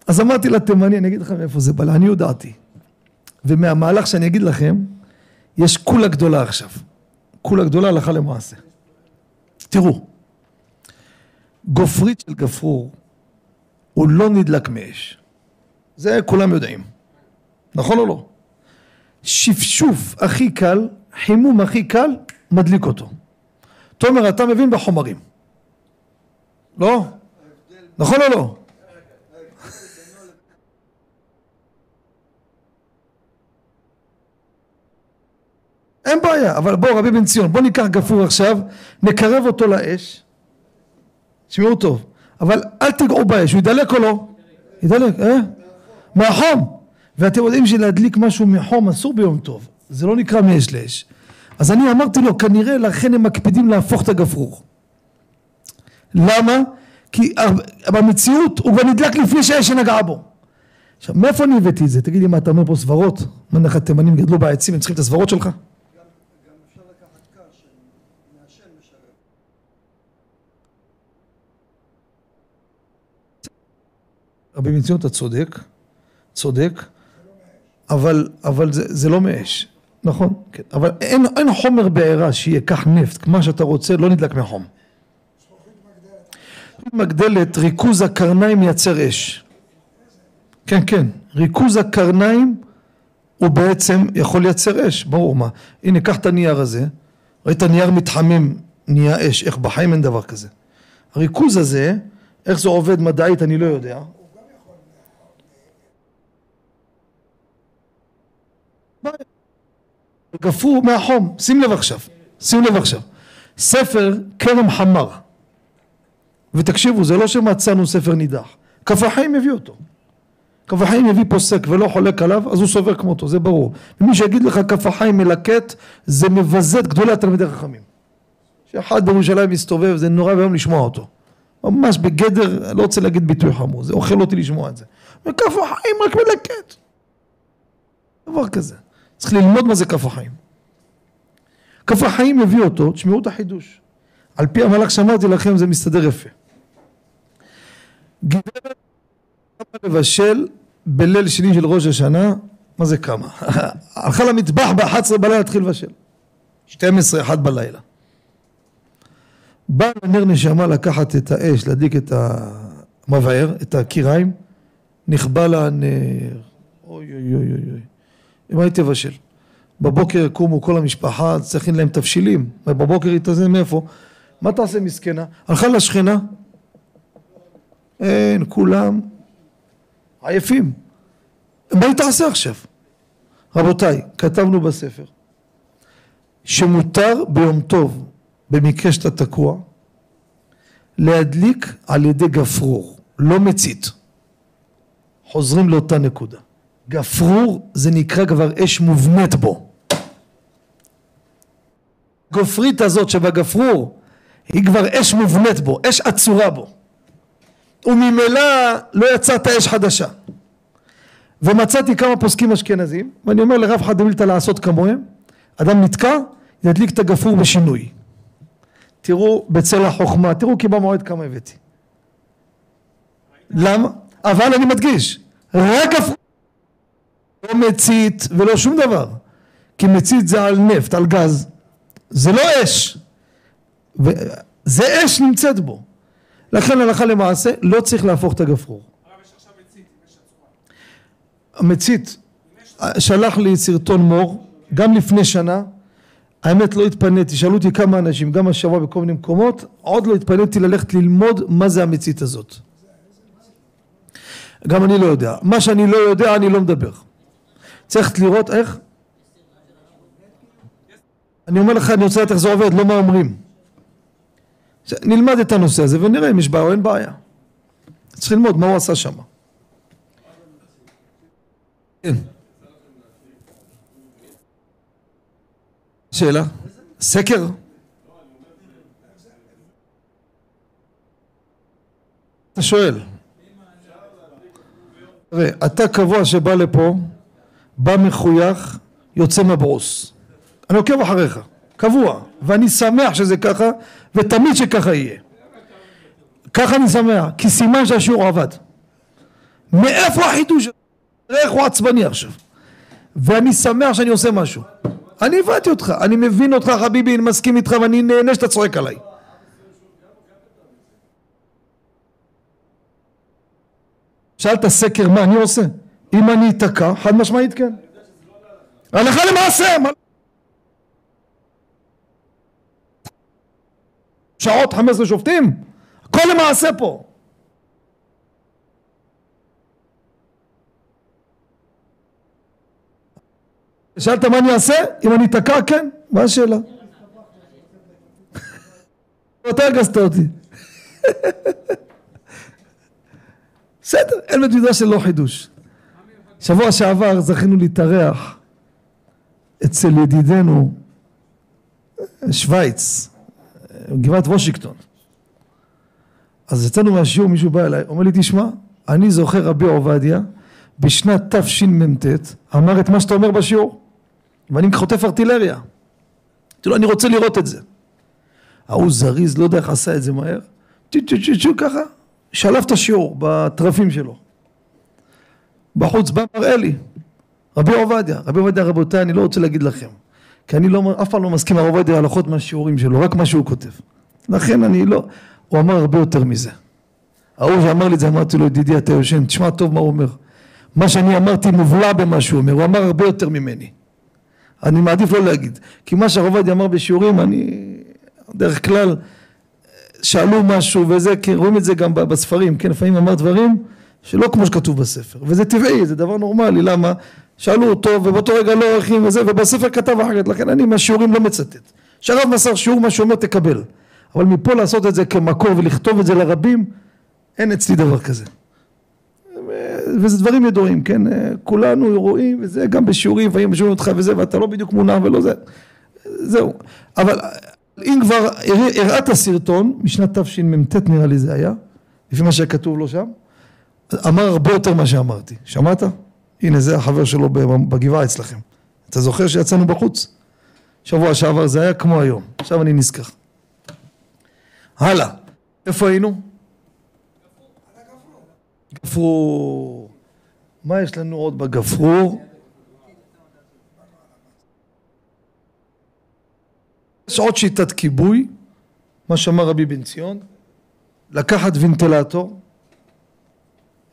אז אמרתי לתימני, אני אגיד לכם איפה זה בא, לעניות דעתי. ומהמהלך שאני אגיד לכם, יש כולה גדולה עכשיו. כולה גדולה הלכה למעשה. תראו, גופרית של גפרור הוא לא נדלק מאש. זה כולם יודעים. נכון או לא? שפשוף הכי קל חימום הכי קל, מדליק אותו. תומר, אתה מבין בחומרים. לא? נכון או לא? בעיה, אבל בוא רבי בן ציון, בוא ניקח גפור עכשיו, נקרב אותו לאש, תשמעו טוב, אבל אל תיגעו באש, הוא ידלק או לא? ידלק, אה? מהחום, ואתם יודעים שלהדליק משהו מחום אסור ביום טוב, זה לא נקרא מאש לאש. אז אני אמרתי לו, כנראה לכן הם מקפידים להפוך את הגפרור. למה? כי במציאות הוא כבר נדלק לפני שהאש נגעה בו. עכשיו, מאיפה אני הבאתי את זה? תגיד לי, מה אתה אומר פה סברות? מה לך תימנים גדלו בעצים, הם צריכים את הסברות שלך? רבי מציון אתה צודק, צודק, אבל, אבל זה, זה לא מאש. נכון, כן. אבל אין, אין חומר בעירה שייקח נפט, כמו שאתה רוצה, לא נדלק מהחום. מגדלת, ריכוז הקרניים מייצר אש. כן, כן, ריכוז הקרניים הוא בעצם יכול לייצר אש, ברור מה. הנה, קח את הנייר הזה, ראית נייר מתחמם נהיה אש, איך בחיים אין דבר כזה. הריכוז הזה, איך זה עובד מדעית אני לא יודע. גפרו מהחום, שים לב עכשיו, שים לב עכשיו. ספר כרם חמר, ותקשיבו זה לא שמצאנו ספר נידח, כף החיים הביא אותו. כף החיים הביא פוסק ולא חולק עליו אז הוא סובר כמותו זה ברור. ומי שיגיד לך כף החיים מלקט זה מבזה את גדולי התלמידי חכמים. שאחד בירושלים מסתובב זה נורא ואיום לשמוע אותו. ממש בגדר, לא רוצה להגיד ביטוי חמור, זה אוכל אותי לשמוע את זה. וכף החיים רק מלקט. דבר כזה. צריך ללמוד מה זה כף החיים. כף החיים הביא אותו, תשמעו את החידוש. על פי המהלך שאמרתי לכם זה מסתדר יפה. גברת לבשל בליל שני של ראש השנה, מה זה כמה? הלכה למטבח ב-11 בלילה להתחיל לבשל. 12, 1 בלילה. בא לנר נשמה לקחת את האש, להדליק את המבער, את הקיריים, נכבה לה נר. אוי אוי אוי אוי אוי. אם הייתי תבשל. בבוקר יקומו כל המשפחה, צריכים להם תבשילים. ובבוקר היא תזמין מאיפה? מה תעשה מסכנה? הלכה לשכנה. אין, כולם עייפים. מה היא תעשה עכשיו? רבותיי, כתבנו בספר שמותר ביום טוב במקרה שאתה תקוע, להדליק על ידי גפרור, לא מצית. חוזרים לאותה נקודה. גפרור זה נקרא כבר אש מובנית בו. גופרית הזאת שבגפרור היא כבר אש מובנית בו, אש עצורה בו. וממילא לא יצאת אש חדשה. ומצאתי כמה פוסקים אשכנזים, ואני אומר לרב חדמילתא לעשות כמוהם, אדם נתקע, ידליק את הגפרור בשינוי. תראו בצל החוכמה, תראו כי במועד כמה הבאתי. למה? אבל אני מדגיש, רק גפרור, לא מצית ולא שום דבר, כי מצית זה על נפט, על גז, זה לא אש, זה אש נמצאת בו, לכן הלכה למעשה לא צריך להפוך את הגפרור. המצית שלח לי סרטון מור גם לפני שנה האמת לא התפניתי, שאלו אותי כמה אנשים, גם השבוע בכל מיני מקומות, עוד לא התפניתי ללכת ללמוד מה זה המצית הזאת. גם אני לא יודע. מה שאני לא יודע אני לא מדבר. צריך לראות איך... אני אומר לך, אני רוצה לדעת איך זה עובד, לא מה אומרים. נלמד את הנושא הזה ונראה אם יש בעיה או אין בעיה. צריך ללמוד מה הוא עשה שם. כן. שאלה? סקר? אתה שואל. אתה קבוע שבא לפה, בא מחוייך, יוצא מברוס. אני עוקב אחריך, קבוע, ואני שמח שזה ככה, ותמיד שככה יהיה. ככה אני שמח, כי סימן שהשיעור עבד. מאיפה החידוש? איך הוא עצבני עכשיו. ואני שמח שאני עושה משהו. אני הבנתי אותך, אני מבין אותך חביבי, אני מסכים איתך ואני נהנה שאתה צועק עליי. שאלת סקר מה אני עושה? אם אני אתקע, חד משמעית כן. הלכה למעשה. שעות 15 שופטים? הכל למעשה פה. שאלת מה אני אעשה? אם אני אתקע, כן. מה השאלה? אתה הרגזת אותי. בסדר, אין בית מדרש של לא חידוש. שבוע שעבר זכינו להתארח אצל ידידנו שווייץ, גבעת וושינגטון. אז יצאנו מהשיעור, מישהו בא אליי, אומר לי, תשמע, אני זוכר רבי עובדיה בשנת תשמ"ט אמר את מה שאתה אומר בשיעור. ואני חוטף ארטילריה. אמרתי לו, אני רוצה לראות את זה. ההוא זריז, לא יודע איך עשה את זה מהר, צ'ו צ'ו צ'ו ככה, שלף את השיעור בטרפים שלו. בחוץ בא מראה לי, רבי עובדיה, רבי עובדיה רבותיי, אני לא רוצה להגיד לכם, כי אני לא, אף פעם לא מסכים הרב עובדיה הלכות מהשיעורים שלו, רק מה שהוא כותב. לכן אני לא, הוא אמר הרבה יותר מזה. ההוא שאמר לי את זה, אמרתי לו, ידידי אתה יושן, תשמע טוב מה הוא אומר. מה שאני אמרתי מובלע במה שהוא אומר, הוא אמר הרבה יותר ממני. אני מעדיף לא להגיד, כי מה שהרב עובדיה אמר בשיעורים, אני דרך כלל שאלו משהו וזה, כי רואים את זה גם בספרים, כן, לפעמים אמר דברים שלא כמו שכתוב בספר, וזה טבעי, זה דבר נורמלי, למה? שאלו אותו ובאותו רגע לא הולכים וזה, ובספר כתב אחרת, לכן אני מהשיעורים לא מצטט. שהרב מסר שיעור מה שאומר תקבל, אבל מפה לעשות את זה כמקור ולכתוב את זה לרבים, אין אצלי דבר כזה. וזה דברים ידועים, כן, כולנו רואים וזה גם בשיעורים, לפעמים משאירים אותך וזה ואתה לא בדיוק מונע ולא זה, זהו, אבל אם כבר הראה את הסרטון, משנת תשמ"ט נראה לי זה היה, לפי מה שכתוב לו שם, אמר הרבה יותר מה שאמרתי, שמעת? הנה זה החבר שלו בגבעה אצלכם, אתה זוכר שיצאנו בחוץ? שבוע שעבר זה היה כמו היום, עכשיו אני נזכר. הלאה, איפה היינו? גפרור. מה יש לנו עוד בגפרור? יש עוד שיטת כיבוי, מה שאמר רבי בן ציון, לקחת ונטילטור,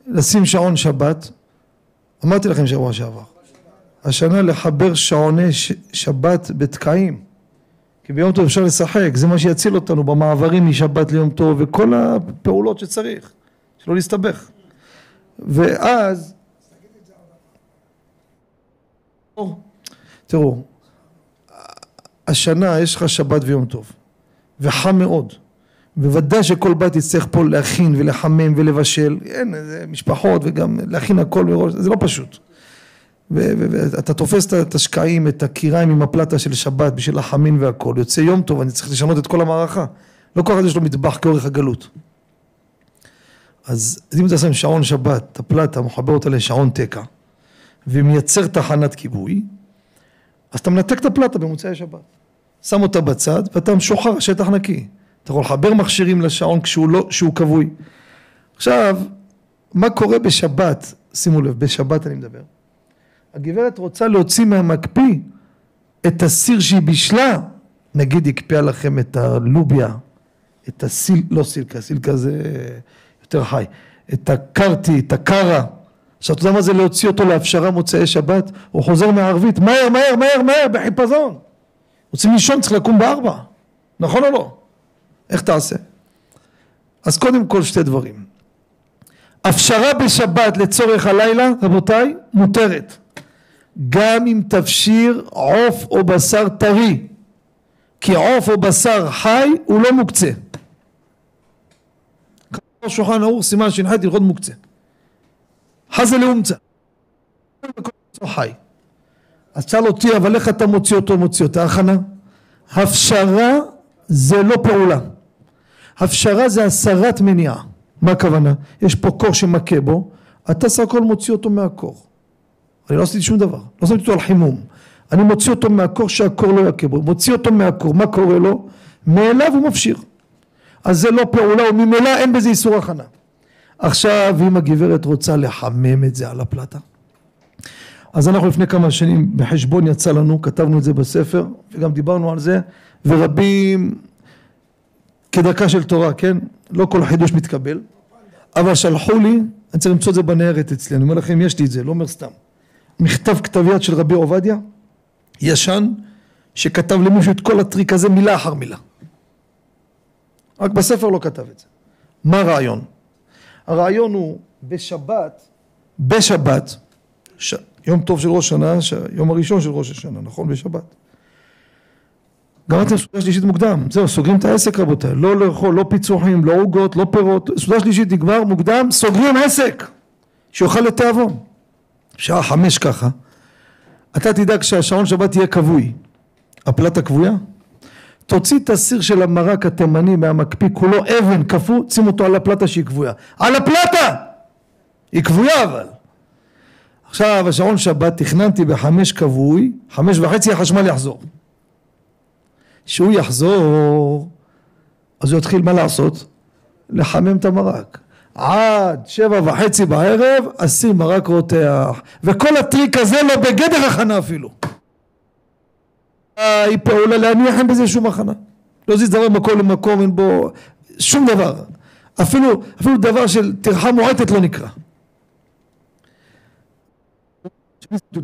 לשים שעון שבת, אמרתי לכם שבוע שעבר, השנה לחבר שעוני ש... שבת בתקעים, כי ביום טוב אפשר לשחק, זה מה שיציל אותנו במעברים משבת ליום טוב וכל הפעולות שצריך, שלא להסתבך. ואז, תראו, השנה יש לך שבת ויום טוב, וחם מאוד, בוודאי שכל בית יצטרך פה להכין ולחמם ולבשל, אין, זה משפחות וגם להכין הכל מראש, זה לא פשוט. ואתה תופס את השקעים, את הקיריים עם הפלטה של שבת בשביל החמין והכל, יוצא יום טוב, אני צריך לשנות את כל המערכה. לא כל אחד יש לו מטבח כאורך הגלות. אז אם אתה שם שעון שבת, את הפלטה, מחבר אותה לשעון תקע, ומייצר תחנת כיבוי, אז אתה מנתק את הפלטה במוצאי שבת. שם אותה בצד, ואתה משוחרר, השטח נקי. אתה יכול לחבר מכשירים לשעון כשהוא לא, שהוא כבוי. עכשיו, מה קורה בשבת? שימו לב, בשבת אני מדבר. הגברת רוצה להוציא מהמקפיא את הסיר שהיא בישלה, נגיד הקפיאה לכם את הלוביה, את הסיל, לא סילקה, סילקה זה יותר חי, את הקרטי, את הקרה, עכשיו אתה יודע מה זה להוציא אותו להפשרה מוצאי שבת? הוא חוזר מהערבית, מהר, מהר, מהר, מהר, בחיפזון. רוצים לישון, צריך לקום בארבע, נכון או לא? איך תעשה? אז קודם כל שתי דברים. הפשרה בשבת לצורך הלילה, רבותיי, מותרת. גם אם תפשיר עוף או בשר טרי, כי עוף או בשר חי הוא לא מוקצה. שולחן ערוך סימן ש"ח הלכות מוקצה. חזה לאומצה. חי. אז שאל אותי אבל איך אתה מוציא אותו מוציא אותה הכנה? הפשרה זה לא פעולה. הפשרה זה הסרת מניעה. מה הכוונה? יש פה קור שמכה בו, אתה סך הכל מוציא אותו מהקור. אני לא עשיתי שום דבר, לא שמתי אותו על חימום. אני מוציא אותו מהקור שהקור לא יכה בו, מוציא אותו מהקור, מה קורה לו? מאליו הוא מפשיר. אז זה לא פעולה וממילא אין בזה איסור הכנה. עכשיו אם הגברת רוצה לחמם את זה על הפלטה אז אנחנו לפני כמה שנים בחשבון יצא לנו, כתבנו את זה בספר וגם דיברנו על זה ורבים כדרכה של תורה, כן? לא כל חידוש מתקבל אבל שלחו לי, אני צריך למצוא את זה בניירת אצלי, אני אומר לכם יש לי את זה, לא אומר סתם מכתב כתב יד של רבי עובדיה ישן שכתב למישהו את כל הטריק הזה מילה אחר מילה רק בספר לא כתב את זה מה הרעיון? הרעיון הוא בשבת, בשבת, ש... יום טוב של ראש שנה, ש... יום הראשון של ראש השנה, נכון? בשבת. גמרתם סעודה שלישית מוקדם, זהו, סוגרים את העסק רבותיי, לא לאכול, לא פיצוחים, לא עוגות, לא פירות, סעודה שלישית נגמר מוקדם, סוגרים עסק, שיאכל לתיאבון. שעה חמש ככה, אתה תדאג שהשעון שבת יהיה כבוי, הפלטה כבויה? תוציא את הסיר של המרק התימני מהמקפיא כולו אבן קפוא שים אותו על הפלטה שהיא כבויה. על הפלטה! היא כבויה אבל. עכשיו השעון שבת תכננתי בחמש כבוי חמש וחצי החשמל יחזור כשהוא יחזור אז הוא יתחיל מה לעשות? לחמם את המרק. עד שבע וחצי בערב הסיר מרק רותח. וכל הטריק הזה לא בגדר הכנה אפילו. היא פעולה להניח אין בזה שום הכנה לא זיז דבר מקום למקום אין בו שום דבר. אפילו, אפילו דבר של טרחה מועטת לא נקרא.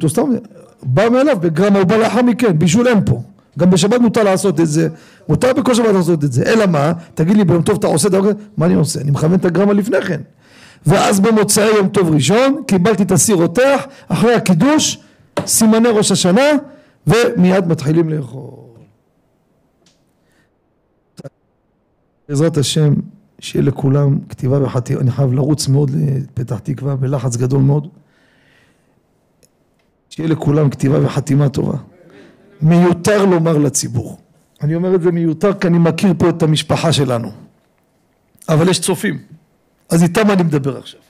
סתם בא מאליו בגרמה הוא בא לאחר מכן בישול אין פה גם בשבת מותר לעשות את זה, מותר בכל שבת לעשות את זה, אלא מה, תגיד לי ביום טוב אתה עושה דבר כזה, מה אני עושה? אני מכוון את הגרמה לפני כן. ואז במוצאי יום טוב ראשון קיבלתי את הסיר רותח, אחרי הקידוש, סימני ראש השנה, ומיד מתחילים לאכול. בעזרת השם, שיהיה לכולם כתיבה וחתימה, אני חייב לרוץ מאוד לפתח תקווה בלחץ גדול מאוד. שיהיה לכולם כתיבה וחתימה טובה. מיותר לומר לציבור. אני אומר את זה מיותר כי אני מכיר פה את המשפחה שלנו. אבל יש צופים. אז איתם אני מדבר עכשיו.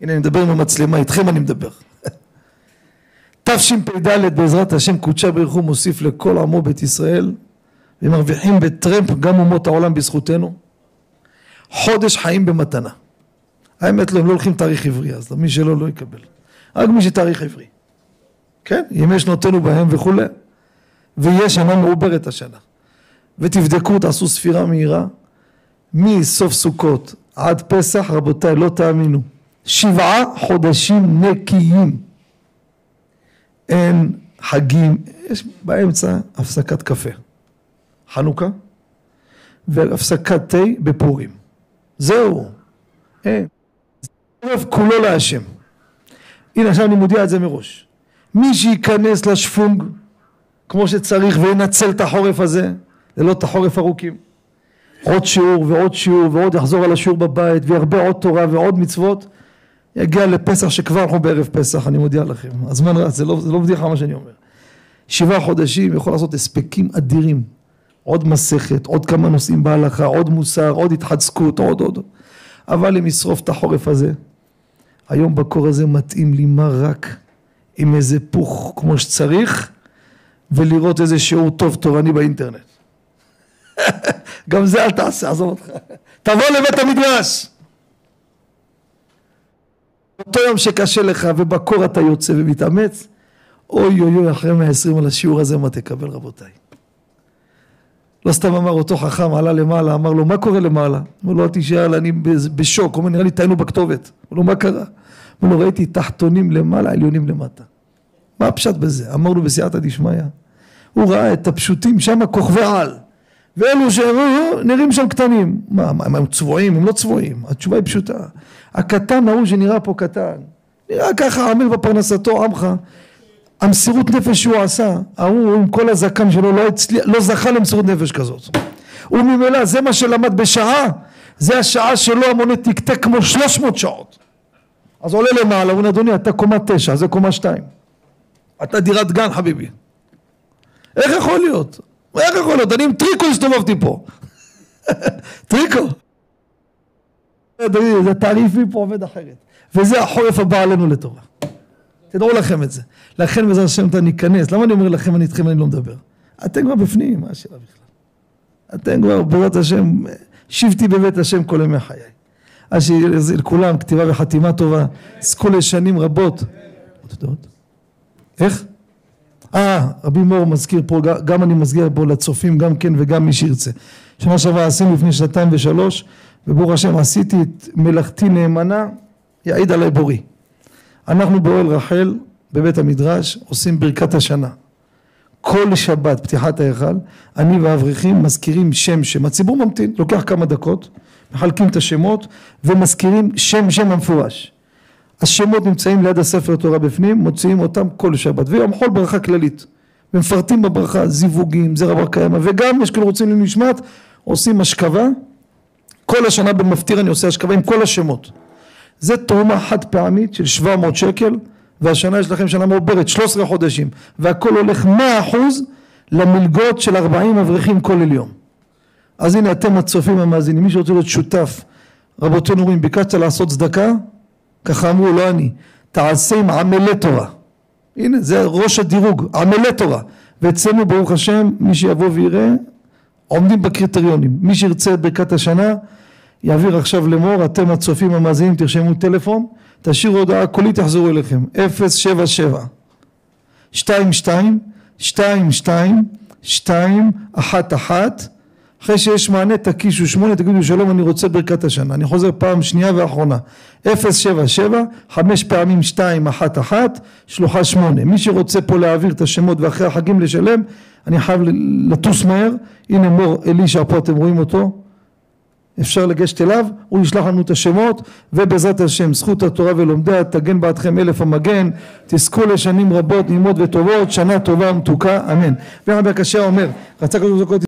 הנה אני מדבר עם המצלמה, איתכם אני מדבר. תשפ"ד בעזרת השם קודשה בריך הוא מוסיף לכל עמו בית ישראל ומרוויחים בטרמפ גם אומות העולם בזכותנו חודש חיים במתנה האמת לא הם לא הולכים תאריך עברי אז מי שלא לא יקבל רק מי שתאריך עברי כן ימי שנותינו בהם וכולי ויהיה שנה מעוברת השנה. ותבדקו תעשו ספירה מהירה. מסוף סוכות עד פסח רבותיי לא תאמינו. שבעה חודשים נקיים. אין חגים, יש באמצע הפסקת קפה, חנוכה? והפסקת תה בפורים, זהו, אין, ערב כולו להשם. הנה עכשיו אני מודיע את זה מראש, מי שייכנס לשפונג כמו שצריך וינצל את החורף הזה, לילות החורף ארוכים, עוד שיעור ועוד שיעור ועוד יחזור על השיעור בבית וירבה עוד תורה ועוד מצוות יגיע לפסח שכבר אנחנו בערב פסח, אני מודיע לכם. הזמן רץ, זה לא, זה לא בדיחה מה שאני אומר. שבעה חודשים יכול לעשות הספקים אדירים. עוד מסכת, עוד כמה נושאים בהלכה, עוד מוסר, עוד התחזקות, עוד עוד. אבל אם ישרוף את החורף הזה, היום בקור הזה מתאים לי מה רק עם איזה פוך כמו שצריך, ולראות איזה שיעור טוב תורני באינטרנט. גם זה אל תעשה, עזוב אותך. תבוא לבית המדרש. אותו יום שקשה לך ובקור אתה יוצא ומתאמץ, אוי אוי אוי אחרי 120 על השיעור הזה מה תקבל רבותיי. לא סתם אמר אותו חכם עלה למעלה אמר לו מה קורה למעלה? אמר לו אל תשאל אני בשוק, הוא אומר נראה לי טעינו בכתובת, אמר לו מה קרה? אמר לו ראיתי תחתונים למעלה עליונים למטה. מה הפשט בזה? אמר לו בסייעתא דשמיא הוא ראה את הפשוטים שם כוכבי על ואלו שנראים שם קטנים מה, מה הם צבועים? הם לא צבועים התשובה היא פשוטה הקטן ההוא שנראה פה קטן, נראה ככה עמל בפרנסתו עמך, המסירות נפש שהוא עשה, ההוא עם כל הזקן שלו לא, הצליח, לא זכה למסירות נפש כזאת. וממילא זה מה שלמד בשעה, זה השעה שלו המונה תקתק כמו שלוש מאות שעות. אז עולה למעלה, הוא אדוני אתה קומה תשע, זה קומה שתיים. אתה דירת גן חביבי. איך יכול להיות? איך יכול להיות? אני עם טריקו הסתובבתי פה. טריקו. זה תעריפי פה עובד אחרת. וזה החורף הבא עלינו לטובה. תדעו לכם את זה. לכן בעזרת השם אתה ניכנס. למה אני אומר לכם אני איתכם אני לא מדבר? אתם כבר בפנים, מה השאלה בכלל? אתם כבר בעזרת השם, שבתי בבית השם כל ימי חיי. אז שיהיה לכולם כתיבה וחתימה טובה, זכו לשנים רבות. איך? אה, רבי מור מזכיר פה, גם אני מזכיר פה לצופים גם כן וגם מי שירצה. שנה שעברה עשינו לפני שנתיים ושלוש וברוך השם עשיתי את מלאכתי נאמנה, יעיד עלי בורי. אנחנו באוהל רחל בבית המדרש עושים ברכת השנה. כל שבת פתיחת ההיכל, אני והאברכים מזכירים שם שם, הציבור ממתין, לוקח כמה דקות, מחלקים את השמות ומזכירים שם שם המפורש. השמות נמצאים ליד הספר תורה בפנים, מוציאים אותם כל שבת, ויום חול ברכה כללית. ומפרטים בברכה זיווגים, זרע בר קיימא, וגם יש כאלה רוצים לנשמת, עושים השכבה כל השנה במפטיר אני עושה השכבה עם כל השמות. זה תרומה חד פעמית של 700 שקל והשנה יש לכם שנה מעוברת 13 חודשים והכל הולך 100% למלגות של 40 אברכים כולל יום. אז הנה אתם הצופים המאזינים מי שרוצה להיות שותף רבותינו אומרים ביקשת לעשות צדקה ככה אמרו לא אני. תעשה עם עמלי תורה. הנה זה ראש הדירוג עמלי תורה. ואצלנו ברוך השם מי שיבוא ויראה עומדים בקריטריונים. מי שירצה את ברכת השנה יעביר עכשיו למור, אתם הצופים המאזינים תרשמו טלפון, תשאירו הודעה קולית יחזרו אליכם, 077 22 22 211 אחרי שיש מענה תקישו שמונה תגידו שלום אני רוצה ברכת השנה. אני חוזר פעם שנייה ואחרונה. 077 חמש פעמים 211 שלוחה שמונה. מי שרוצה פה להעביר את השמות ואחרי החגים לשלם אני חייב לטוס מהר, הנה מור אלישע פה אתם רואים אותו, אפשר לגשת אליו, הוא ישלח לנו את השמות ובעזרת השם זכות התורה ולומדיה תגן בעדכם אלף המגן. תזכו לשנים רבות נעימות וטובות שנה טובה ומתוקה אמן. ורבי הקשה אומר רצה ברוך הוא